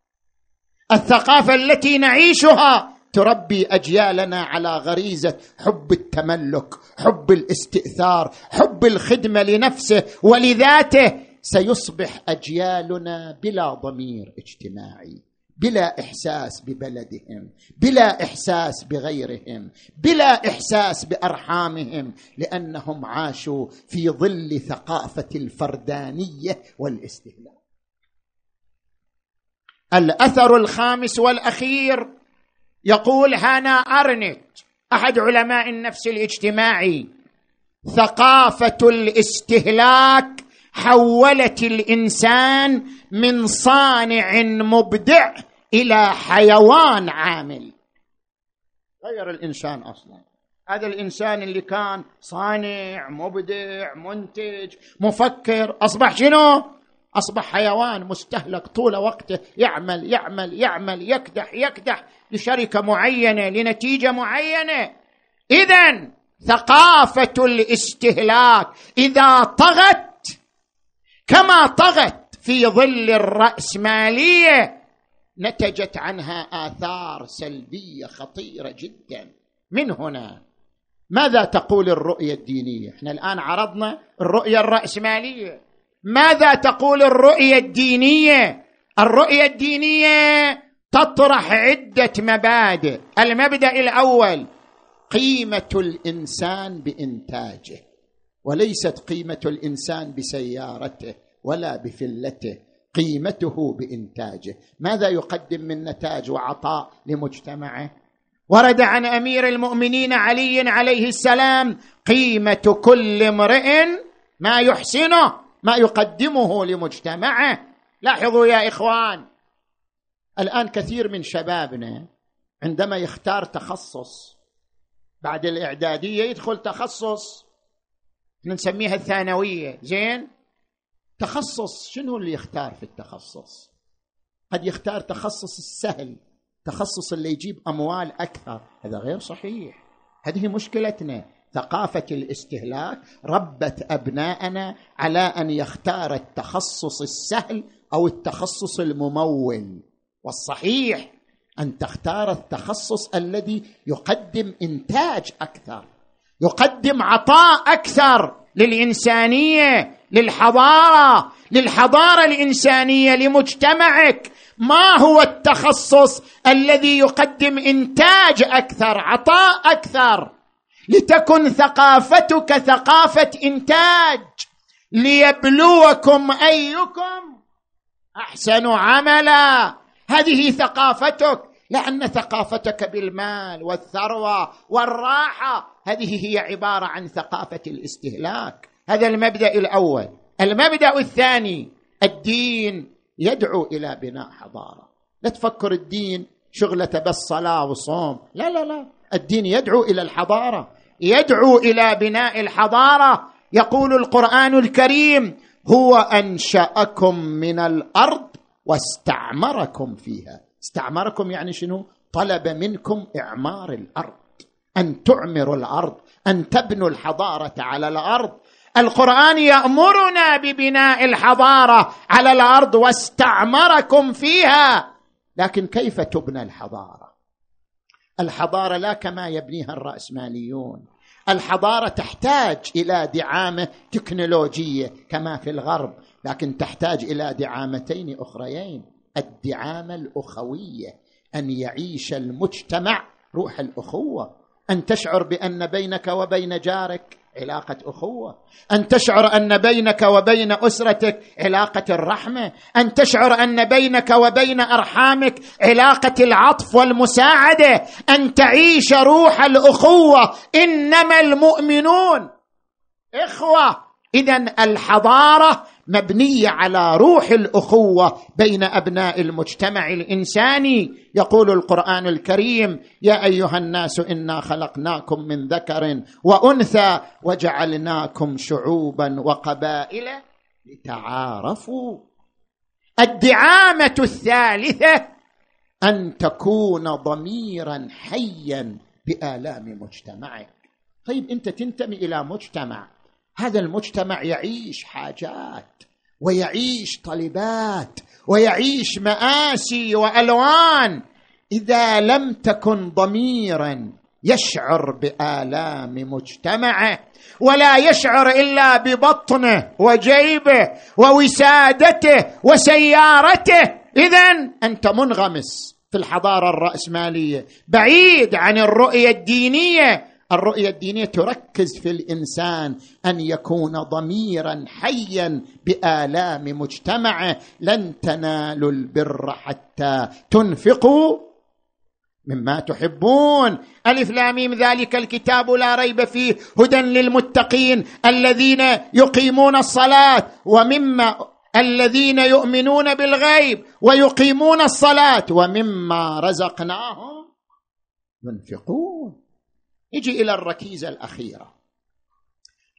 الثقافة التي نعيشها تربي أجيالنا على غريزة حب التملك حب الاستئثار حب الخدمة لنفسه ولذاته سيصبح أجيالنا بلا ضمير اجتماعي. بلا إحساس ببلدهم بلا إحساس بغيرهم بلا إحساس بأرحامهم لأنهم عاشوا في ظل ثقافة الفردانية والاستهلاك. الأثر الخامس والأخير يقول هانا أرنت أحد علماء النفس الاجتماعي ثقافة الاستهلاك حولت الإنسان من صانع مبدع إلى حيوان عامل. غير الإنسان أصلا. هذا الإنسان اللي كان صانع مبدع منتج مفكر أصبح شنو؟ أصبح حيوان مستهلك طول وقته. يعمل يعمل يعمل يكدح يكدح لشركة معينة لنتيجة معينة. اذا ثقافة الاستهلاك إذا طغت كما طغت في ظل الرأسمالية نتجت عنها آثار سلبية خطيرة جدا. من هنا؟ ماذا تقول الرؤية الدينية؟ إحنا الآن عرضنا الرؤية الرأسمالية. ماذا تقول الرؤية الدينية؟ الرؤية الدينية تطرح عدة مبادئ. المبدأ الأول قيمة الإنسان بإنتاجه وليست قيمة الإنسان بسيارته. ولا بفلته قيمته بإنتاجه. ماذا يقدم من نتاج وعطاء لمجتمعه؟ ورد عن أمير المؤمنين علي عليه السلام قيمة كل امرئ ما يحسنه ما يقدمه لمجتمعه. لاحظوا يا إخوان الآن كثير من شبابنا عندما يختار تخصص بعد الإعدادية يدخل تخصص. نسميها الثانوية. زين؟ تخصص شنو اللي يختار في التخصص؟ قد يختار تخصص السهل تخصص اللي يجيب أموال أكثر. هذا غير صحيح. هذه مشكلتنا. ثقافة الاستهلاك ربت أبناءنا على أن يختار التخصص السهل أو التخصص الممول. والصحيح أن تختار التخصص الذي يقدم إنتاج أكثر يقدم عطاء أكثر للإنسانية. للحضارة للحضارة الإنسانية لمجتمعك. ما هو التخصص الذي يقدم إنتاج أكثر عطاء أكثر؟ لتكن ثقافتك ثقافة إنتاج. ليبلوكم أيكم أحسن عملا. هذه ثقافتك. لأن ثقافتك بالمال والثروة والراحة. هذه هي عبارة عن ثقافة الاستهلاك. هذا المبدأ الأول. المبدأ الثاني الدين يدعو إلى بناء حضارة. لا تفكر الدين شغلة بس صلاة وصوم. لا لا لا. الدين يدعو إلى الحضارة. يدعو إلى بناء الحضارة. يقول القرآن الكريم هو أنشأكم من الأرض واستعمركم فيها. استعمركم يعني شنو؟ طلب منكم إعمار الأرض. أن تعمروا الأرض أن تبنوا الحضارة على الأرض. القرآن يأمرنا ببناء الحضارة على الأرض واستعمركم فيها. لكن كيف تبنى الحضارة؟ الحضارة لا كما يبنيها الرأسماليون. الحضارة تحتاج إلى دعامة تكنولوجية كما في الغرب لكن تحتاج إلى دعامتين أخريين. الدعامة الأخوية أن يعيش المجتمع روح الأخوة. أن تشعر بأن بينك وبين جارك علاقة أخوة. أن تشعر أن بينك وبين أسرتك علاقة الرحمة. أن تشعر أن بينك وبين أرحامك علاقة العطف والمساعدة. أن تعيش روح الأخوة. إنما المؤمنون إخوة. اذا الحضارة مبنية على روح الأخوة بين أبناء المجتمع الإنساني. يقول القرآن الكريم يا أيها الناس إنا خلقناكم من ذكر وأنثى وجعلناكم شعوبا وقبائل لتعارفوا. الدعامة الثالثة أن تكون ضميرا حيا بآلام مجتمعك. طيب أنت تنتمي إلى مجتمع هذا المجتمع يعيش حاجات ويعيش طلبات ويعيش مآسي وألوان إذا لم تكن ضميرا يشعر بآلام مجتمعه ولا يشعر إلا ببطنه وجيبه ووسادته وسيارته. اذا أنت منغمس في الحضارة الرأسمالية بعيد عن الرؤية الدينية الرؤية الدينية تركز في الإنسان أن يكون ضميرا حيا بآلام مجتمعه لن تنالوا البر حتى تنفقوا مما تحبون. ألف لاميم ذلك الكتاب لا ريب فيه هدى للمتقين الذين يقيمون الصلاة ومما الذين يؤمنون بالغيب ويقيمون الصلاة ومما رزقناهم ينفقون. يجي إلى الركيزة الأخيرة.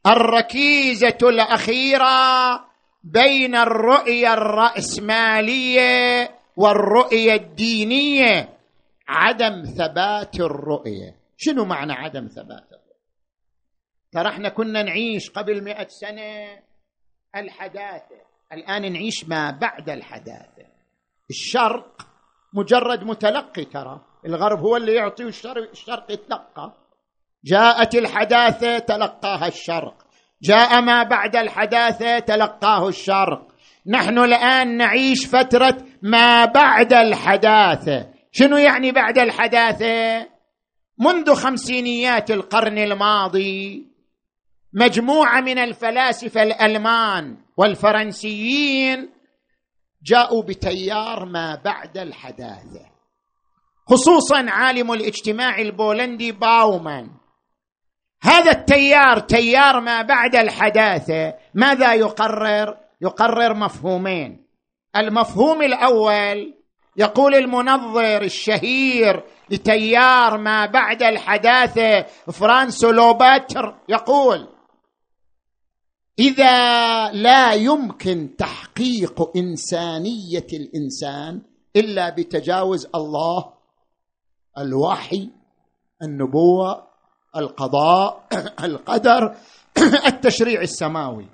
الركيزة الأخيرة بين الرؤية الرأسمالية والرؤية الدينية عدم ثبات الرؤية. شنو معنى عدم ثبات الرؤية؟ ترى إحنا كنا نعيش قبل مئة سنة الحداثة. الآن نعيش ما بعد الحداثة. الشرق مجرد متلقي ترى. الغرب هو اللي يعطي والشرق الشرق يتلقى. جاءت الحداثة تلقاها الشرق. جاء ما بعد الحداثة تلقاه الشرق. نحن الآن نعيش فترة ما بعد الحداثة. شنو يعني بعد الحداثة؟ منذ خمسينيات القرن الماضي مجموعة من الفلاسفة الألمان والفرنسيين جاءوا بتيار ما بعد الحداثة. خصوصا عالم الاجتماع البولندي باومان. هذا التيار تيار ما بعد الحداثة ماذا يقرر؟ يقرر مفهومين. المفهوم الأول يقول المنظر الشهير لتيار ما بعد الحداثة فرانسو لوباتر يقول إذا لا يمكن تحقيق إنسانية الإنسان إلا بتجاوز الله الوحي النبوة القضاء القدر التشريع السماوي.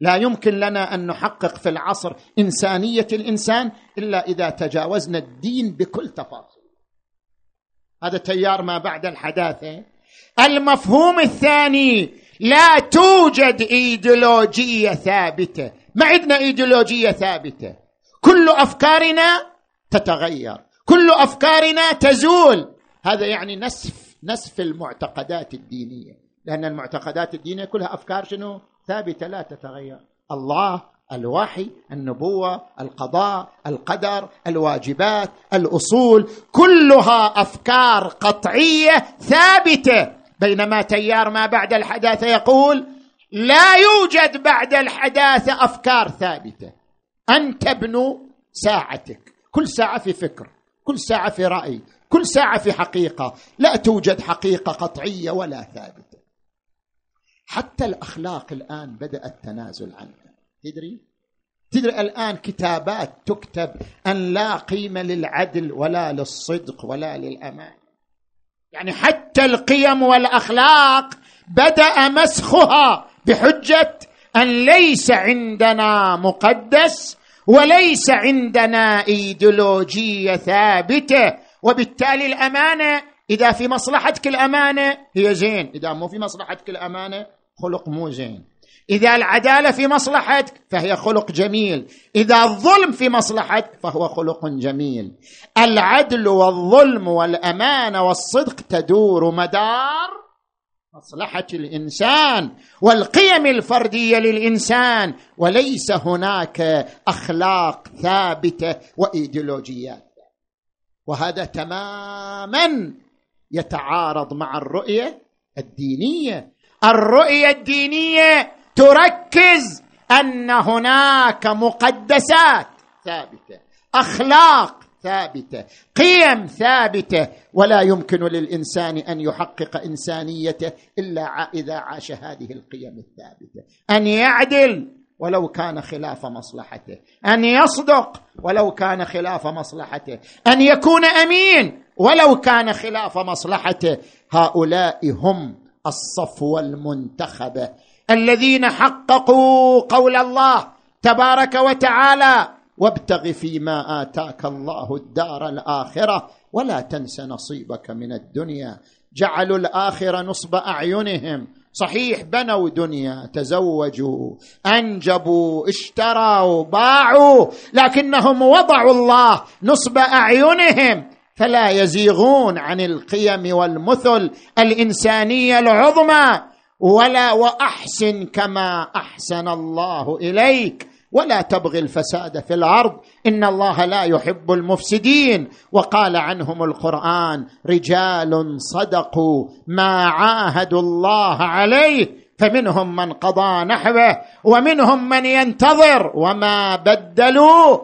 لا يمكن لنا أن نحقق في العصر إنسانية الإنسان إلا إذا تجاوزنا الدين بكل تفاصيل. هذا تيار ما بعد الحداثة. المفهوم الثاني لا توجد إيديولوجية ثابتة. ما عندنا إيديولوجية ثابتة. كل أفكارنا تتغير. كل أفكارنا تزول. هذا يعني نسف نسف المعتقدات الدينية. لأن المعتقدات الدينية كلها أفكار شنو؟ ثابتة لا تتغير. الله الوحي النبوة القضاء القدر الواجبات الأصول كلها أفكار قطعية ثابتة. بينما تيار ما بعد الحداثة يقول لا يوجد بعد الحداثة أفكار ثابتة. ان تبنوا ساعتك. كل ساعة في فكر كل ساعة في رأي. كل ساعة في حقيقة. لا توجد حقيقة قطعية ولا ثابتة. حتى الأخلاق الآن بدا التنازل عنها. تدري؟ تدري الآن كتابات تكتب أن لا قيمه للعدل ولا للصدق ولا للأمان. يعني حتى القيم والأخلاق بدأ مسخها بحجة أن ليس عندنا مقدس وليس عندنا إيديولوجية ثابتة وبالتالي الأمانة إذا في مصلحتك الأمانة هي زين. إذا مو في مصلحتك الأمانة خلق مو زين. إذا العدالة في مصلحتك فهي خلق جميل. إذا الظلم في مصلحتك فهو خلق جميل. العدل والظلم والامانه والصدق تدور مدار مصلحة الإنسان والقيم الفردية للإنسان وليس هناك أخلاق ثابتة وإيديولوجيات. وهذا تماما يتعارض مع الرؤية الدينية. الرؤية الدينية تركز أن هناك مقدسات ثابتة أخلاق ثابتة قيم ثابتة. ولا يمكن للإنسان أن يحقق إنسانيته إلا إذا عاش هذه القيم الثابتة. أن يعدل ولو كان خلاف مصلحته. أن يصدق ولو كان خلاف مصلحته. أن يكون أمين ولو كان خلاف مصلحته. هؤلاء هم الصفوه المنتخبه الذين حققوا قول الله تبارك وتعالى وابتغ فيما آتاك الله الدار الآخرة ولا تنس نصيبك من الدنيا. جعلوا الآخرة نصب أعينهم صحيح بنوا دنيا تزوجوا أنجبوا اشتروا باعوا لكنهم وضعوا الله نصب أعينهم. فلا يزيغون عن القيم والمثل الإنسانية العظمى. ولا وأحسن كما أحسن الله إليك. ولا تبغي الفساد في الأرض. إن الله لا يحب المفسدين. وقال عنهم القرآن رجال صدقوا ما عاهدوا الله عليه فمنهم من قضى نحوه ومنهم من ينتظر وما بدلوا.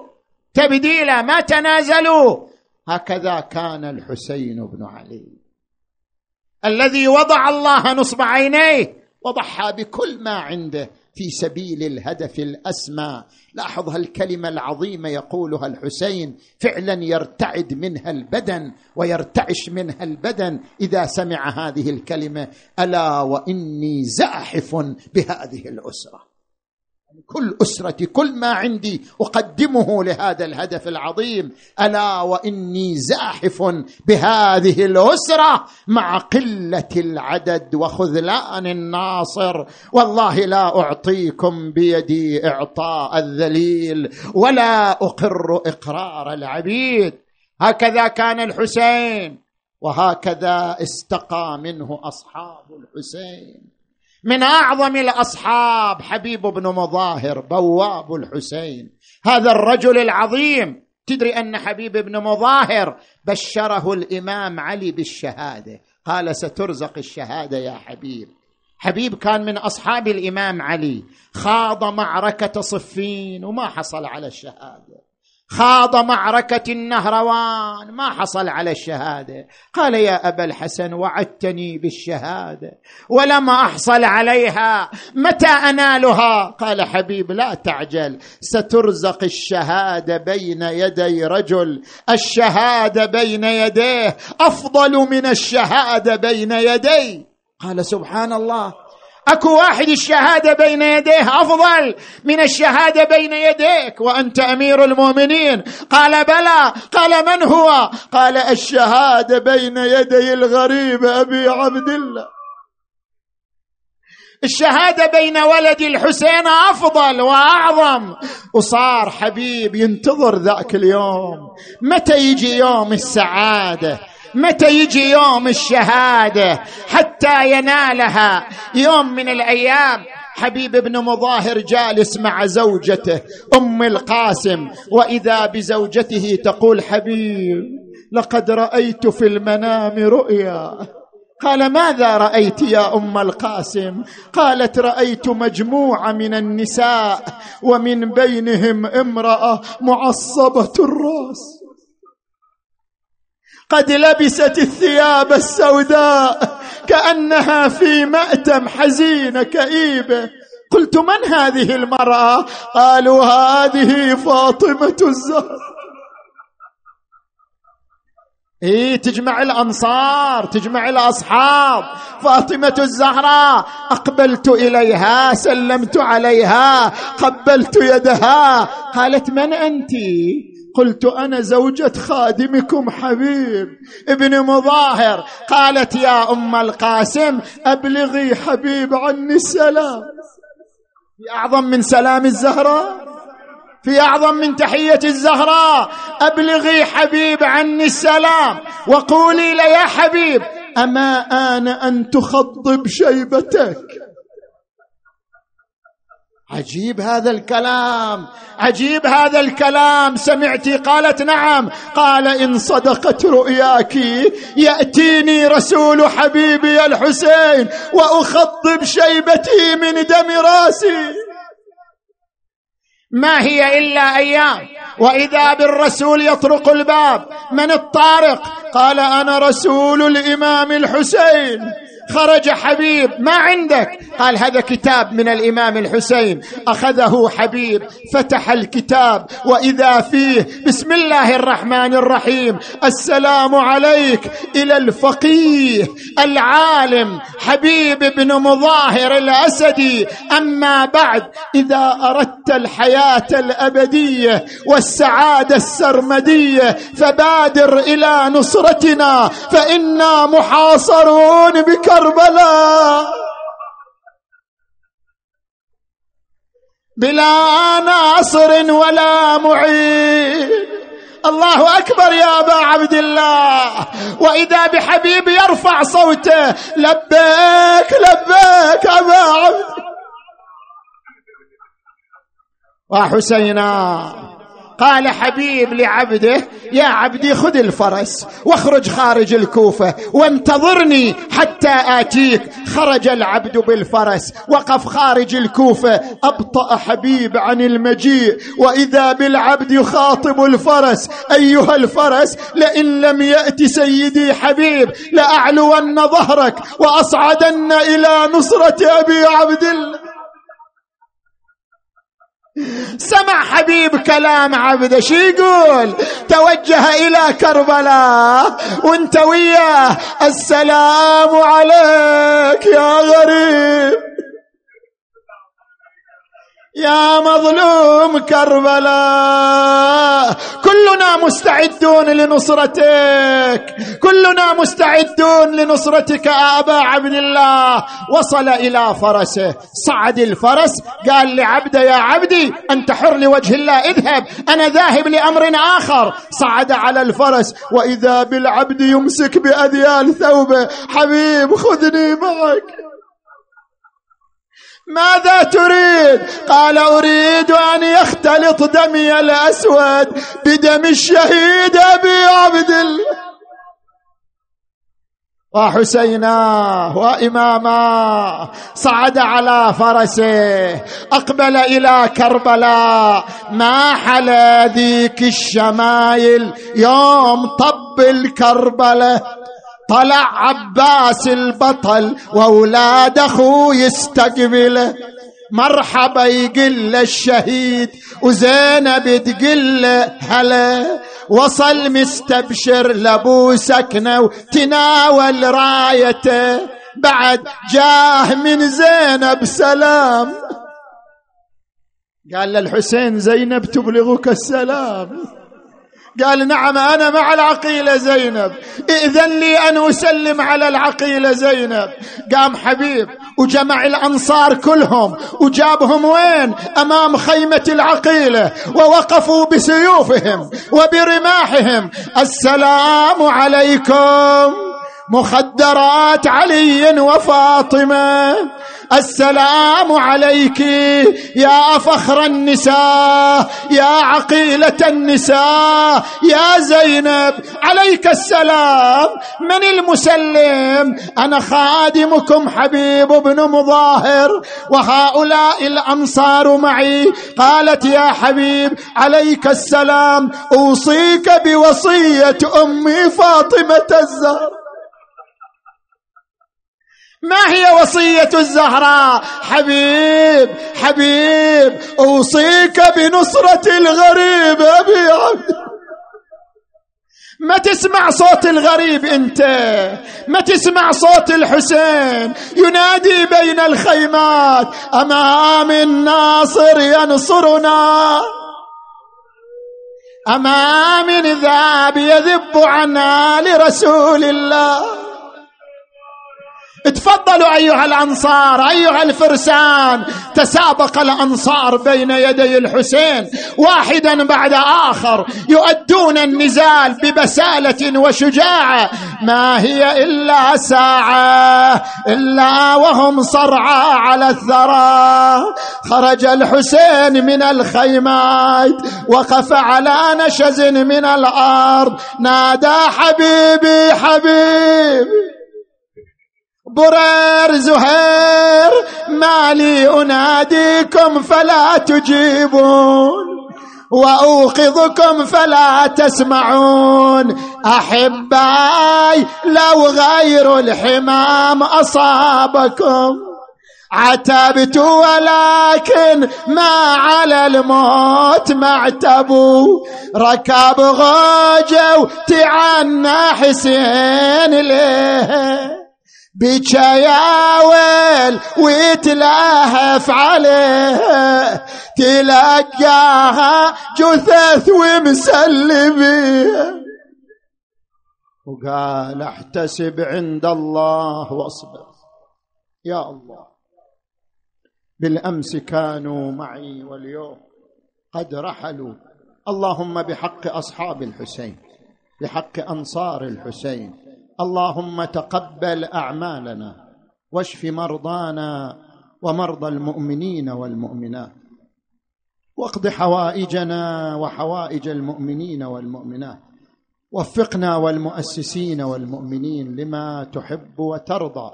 تبديلا ما تنازلوا. هكذا كان الحسين بن علي. الذي وضع الله نصب عينيه وضحى بكل ما عنده. في سبيل الهدف الأسمى. لاحظ هالكلمة العظيمة يقولها الحسين. فعلا يرتعد منها البدن ويرتعش منها البدن. إذا سمع هذه الكلمة ألا وإني زاحف بهذه الأسرة. كل اسرتي كل ما عندي أقدمه لهذا الهدف العظيم. ألا وإني زاحف بهذه الأسرة مع قلة العدد وخذلان الناصر. والله لا أعطيكم بيدي إعطاء الذليل ولا أقر إقرار العبيد. هكذا كان الحسين وهكذا استقى منه أصحاب الحسين. من أعظم الأصحاب حبيب بن مظاهر بواب الحسين. هذا الرجل العظيم. تدري أن حبيب بن مظاهر بشره الإمام علي بالشهادة. قال سترزق الشهادة يا حبيب. حبيب كان من أصحاب الإمام علي. خاض معركة صفين وما حصل على الشهادة. خاض معركة النهروان. ما حصل على الشهادة. قال يا أبا الحسن وعدتني بالشهادة. ولم أحصل عليها. متى أنالها؟ قال حبيب لا تعجل. سترزق الشهادة بين يدي رجل. الشهادة بين يديه. أفضل من الشهادة بين يدي. قال سبحان الله. اكو واحد الشهادة بين يديه افضل من الشهادة بين يديك وانت امير المؤمنين. قال بلى قال من هو؟ قال الشهادة بين يدي الغريب أبي عبد الله. الشهادة بين ولد الحسين أفضل وأعظم. وصار حبيب ينتظر ذاك اليوم. متى يجي يوم السعادة؟ متى يجي يوم الشهادة حتى ينالها يوم من الأيام؟ حبيب بن مظاهر جالس مع زوجته أم القاسم وإذا بزوجته تقول حبيب لقد رأيت في المنام رؤيا. قال ماذا رأيت يا أم القاسم؟ قالت رأيت مجموعة من النساء ومن بينهم امرأة معصبة الرأس. قد لبست الثياب السوداء كأنها في مأتم حزينه كئيبه قلت من هذه المرأة؟ قالوا هذه فاطمة الزهراء إيه تجمع الأنصار تجمع الأصحاب. فاطمة الزهراء أقبلت إليها سلمت عليها قبلت يدها. قالت من أنتِ؟ قلت أنا زوجة خادمكم حبيب ابن مظاهر. قالت يا أم القاسم أبلغي حبيب عني السلام. أعظم من سلام الزهراء. في أعظم من تحية الزهراء. أبلغي حبيب عني السلام وقولي له يا حبيب أما آن أن تخضب شيبتك؟ عجيب هذا الكلام عجيب هذا الكلام. سمعتي قالت نعم. قال إن صدقت رؤياك يأتيني رسول حبيبي الحسين واخضب شيبتي من دم راسي. ما هي إلا أيام. وإذا بالرسول يطرق الباب من الطارق؟ قال أنا رسول الإمام الحسين. خرج حبيب ما عندك؟ قال هذا كتاب من الإمام الحسين. أخذه حبيب فتح الكتاب وإذا فيه بسم الله الرحمن الرحيم السلام عليك إلى الفقيه العالم حبيب بن مظاهر الأسدي. أما بعد إذا أردت الحياة الأبدية والسعادة السرمدية فبادر إلى نصرتنا فإنا محاصرون بكربلاء بلا ناصر ولا معين. الله أكبر يا أبا عبد الله. وإذا بحبيب يرفع صوته لبيك لبيك أبا عبد وحسينا. قال حبيب لعبده يا عبدي خذ الفرس واخرج خارج الكوفة وانتظرني حتى آتيك. خرج العبد بالفرس وقف خارج الكوفة أبطأ حبيب عن المجيء. وإذا بالعبد يخاطب الفرس أيها الفرس لئن لم يأت سيدي حبيب لأعلون ظهرك وأصعدن إلى نصرة أبي عبد الله. سمع حبيب كلام عبده شي يقول؟ توجه إلى كربلاء وانت وياه السلام عليك يا غريب. يا مظلوم كربلاء كلنا مستعدون لنصرتك كلنا مستعدون لنصرتك أبا عبد الله. وصل إلى فرسه. صعد الفرس قال لعبده يا عبدي أنت حر لوجه الله اذهب أنا ذاهب لأمر آخر. صعد على الفرس وإذا بالعبد يمسك باذيال ثوبه حبيب خذني معك. ماذا تريد؟ قال أريد أن يختلط دمي الأسود بدم الشهيد أبي عبد الله. وحسينا وإماما صعد على فرسه أقبل إلى كربلاء. ما حلا ذيك الشمايل يوم طب الكربلة؟ طلع عباس البطل وأولاد أخوه يستقبله مرحبا يقل الشهيد وزينب تقل هلا. وصل مستبشر لأبو سكنة وتناول رايته. بعد جاه من زينب سلام. قال للحسين زينب تبلغك السلام. قال نعم أنا مع العقيله زينب. ائذن لي أن أسلم على العقيله زينب. قام حبيب وجمع الأنصار كلهم. وجابهم وين؟ أمام خيمة العقيله ووقفوا بسيوفهم وبرماحهم. السلام عليكم. مخدرات علي وفاطمة. السلام عليك يا فخر النساء يا عقيلة النساء يا زينب. عليك السلام. من المسلم؟ أنا خادمكم حبيب بن مظاهر وهؤلاء الأنصار معي. قالت يا حبيب عليك السلام. أوصيك بوصية أمي فاطمة الزهر. ما هي وصية الزهراء؟ حبيب حبيب أوصيك بنصرة الغريب أبي عبد. ما تسمع صوت الغريب أنت؟ ما تسمع صوت الحسين؟ ينادي بين الخيمات أمام الناصر ينصرنا. أمام ذاب يذب عنا لرسول الله. تفضلوا أيها الأنصار أيها الفرسان. تسابق الأنصار بين يدي الحسين. واحدا بعد آخر يؤدون النزال ببسالة وشجاعة. ما هي إلا ساعة إلا وهم صرعى على الثرى. خرج الحسين من الخيمات وقف على نشز من الأرض. نادى حبيبي حبيبي. برير زهير ما لي أناديكم فلا تجيبون وأوقظكم فلا تسمعون. أحباي لو غير الحمام أصابكم. عتبت ولكن ما على الموت معتبوا ركب غوجة وتعنى حسين ليه. بشياول ويتلهف عليه تلقاها جثث ومسلمين وقال احتسب عند الله واصبر. يا الله بالأمس كانوا معي واليوم قد رحلوا. اللهم بحق أصحاب الحسين بحق أنصار الحسين اللهم تقبل أعمالنا واشف مرضانا ومرضى المؤمنين والمؤمنات واقض حوائجنا وحوائج المؤمنين والمؤمنات وفقنا والمؤسسين والمؤمنين لما تحب وترضى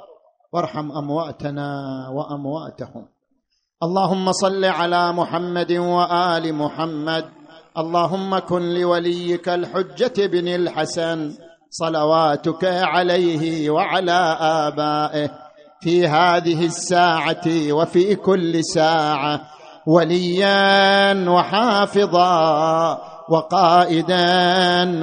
وارحم أمواتنا وأمواتهم اللهم صل على محمد وآل محمد اللهم كن لوليك الحجة بن الحسن صلواتك عليه وعلى آبائه في هذه الساعة وفي كل ساعة وليا وحافظا وقائدا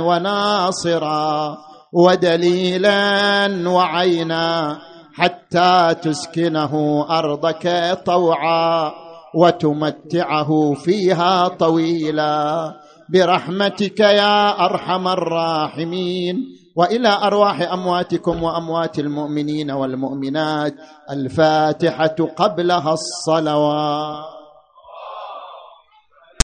وناصرا ودليلا وعينا حتى تسكنه أرضك طوعا وتمتعه فيها طويلا. برحمتك يا أرحم الراحمين وإلى أرواح أمواتكم وأموات المؤمنين والمؤمنات الفاتحة قبلها الصلوات.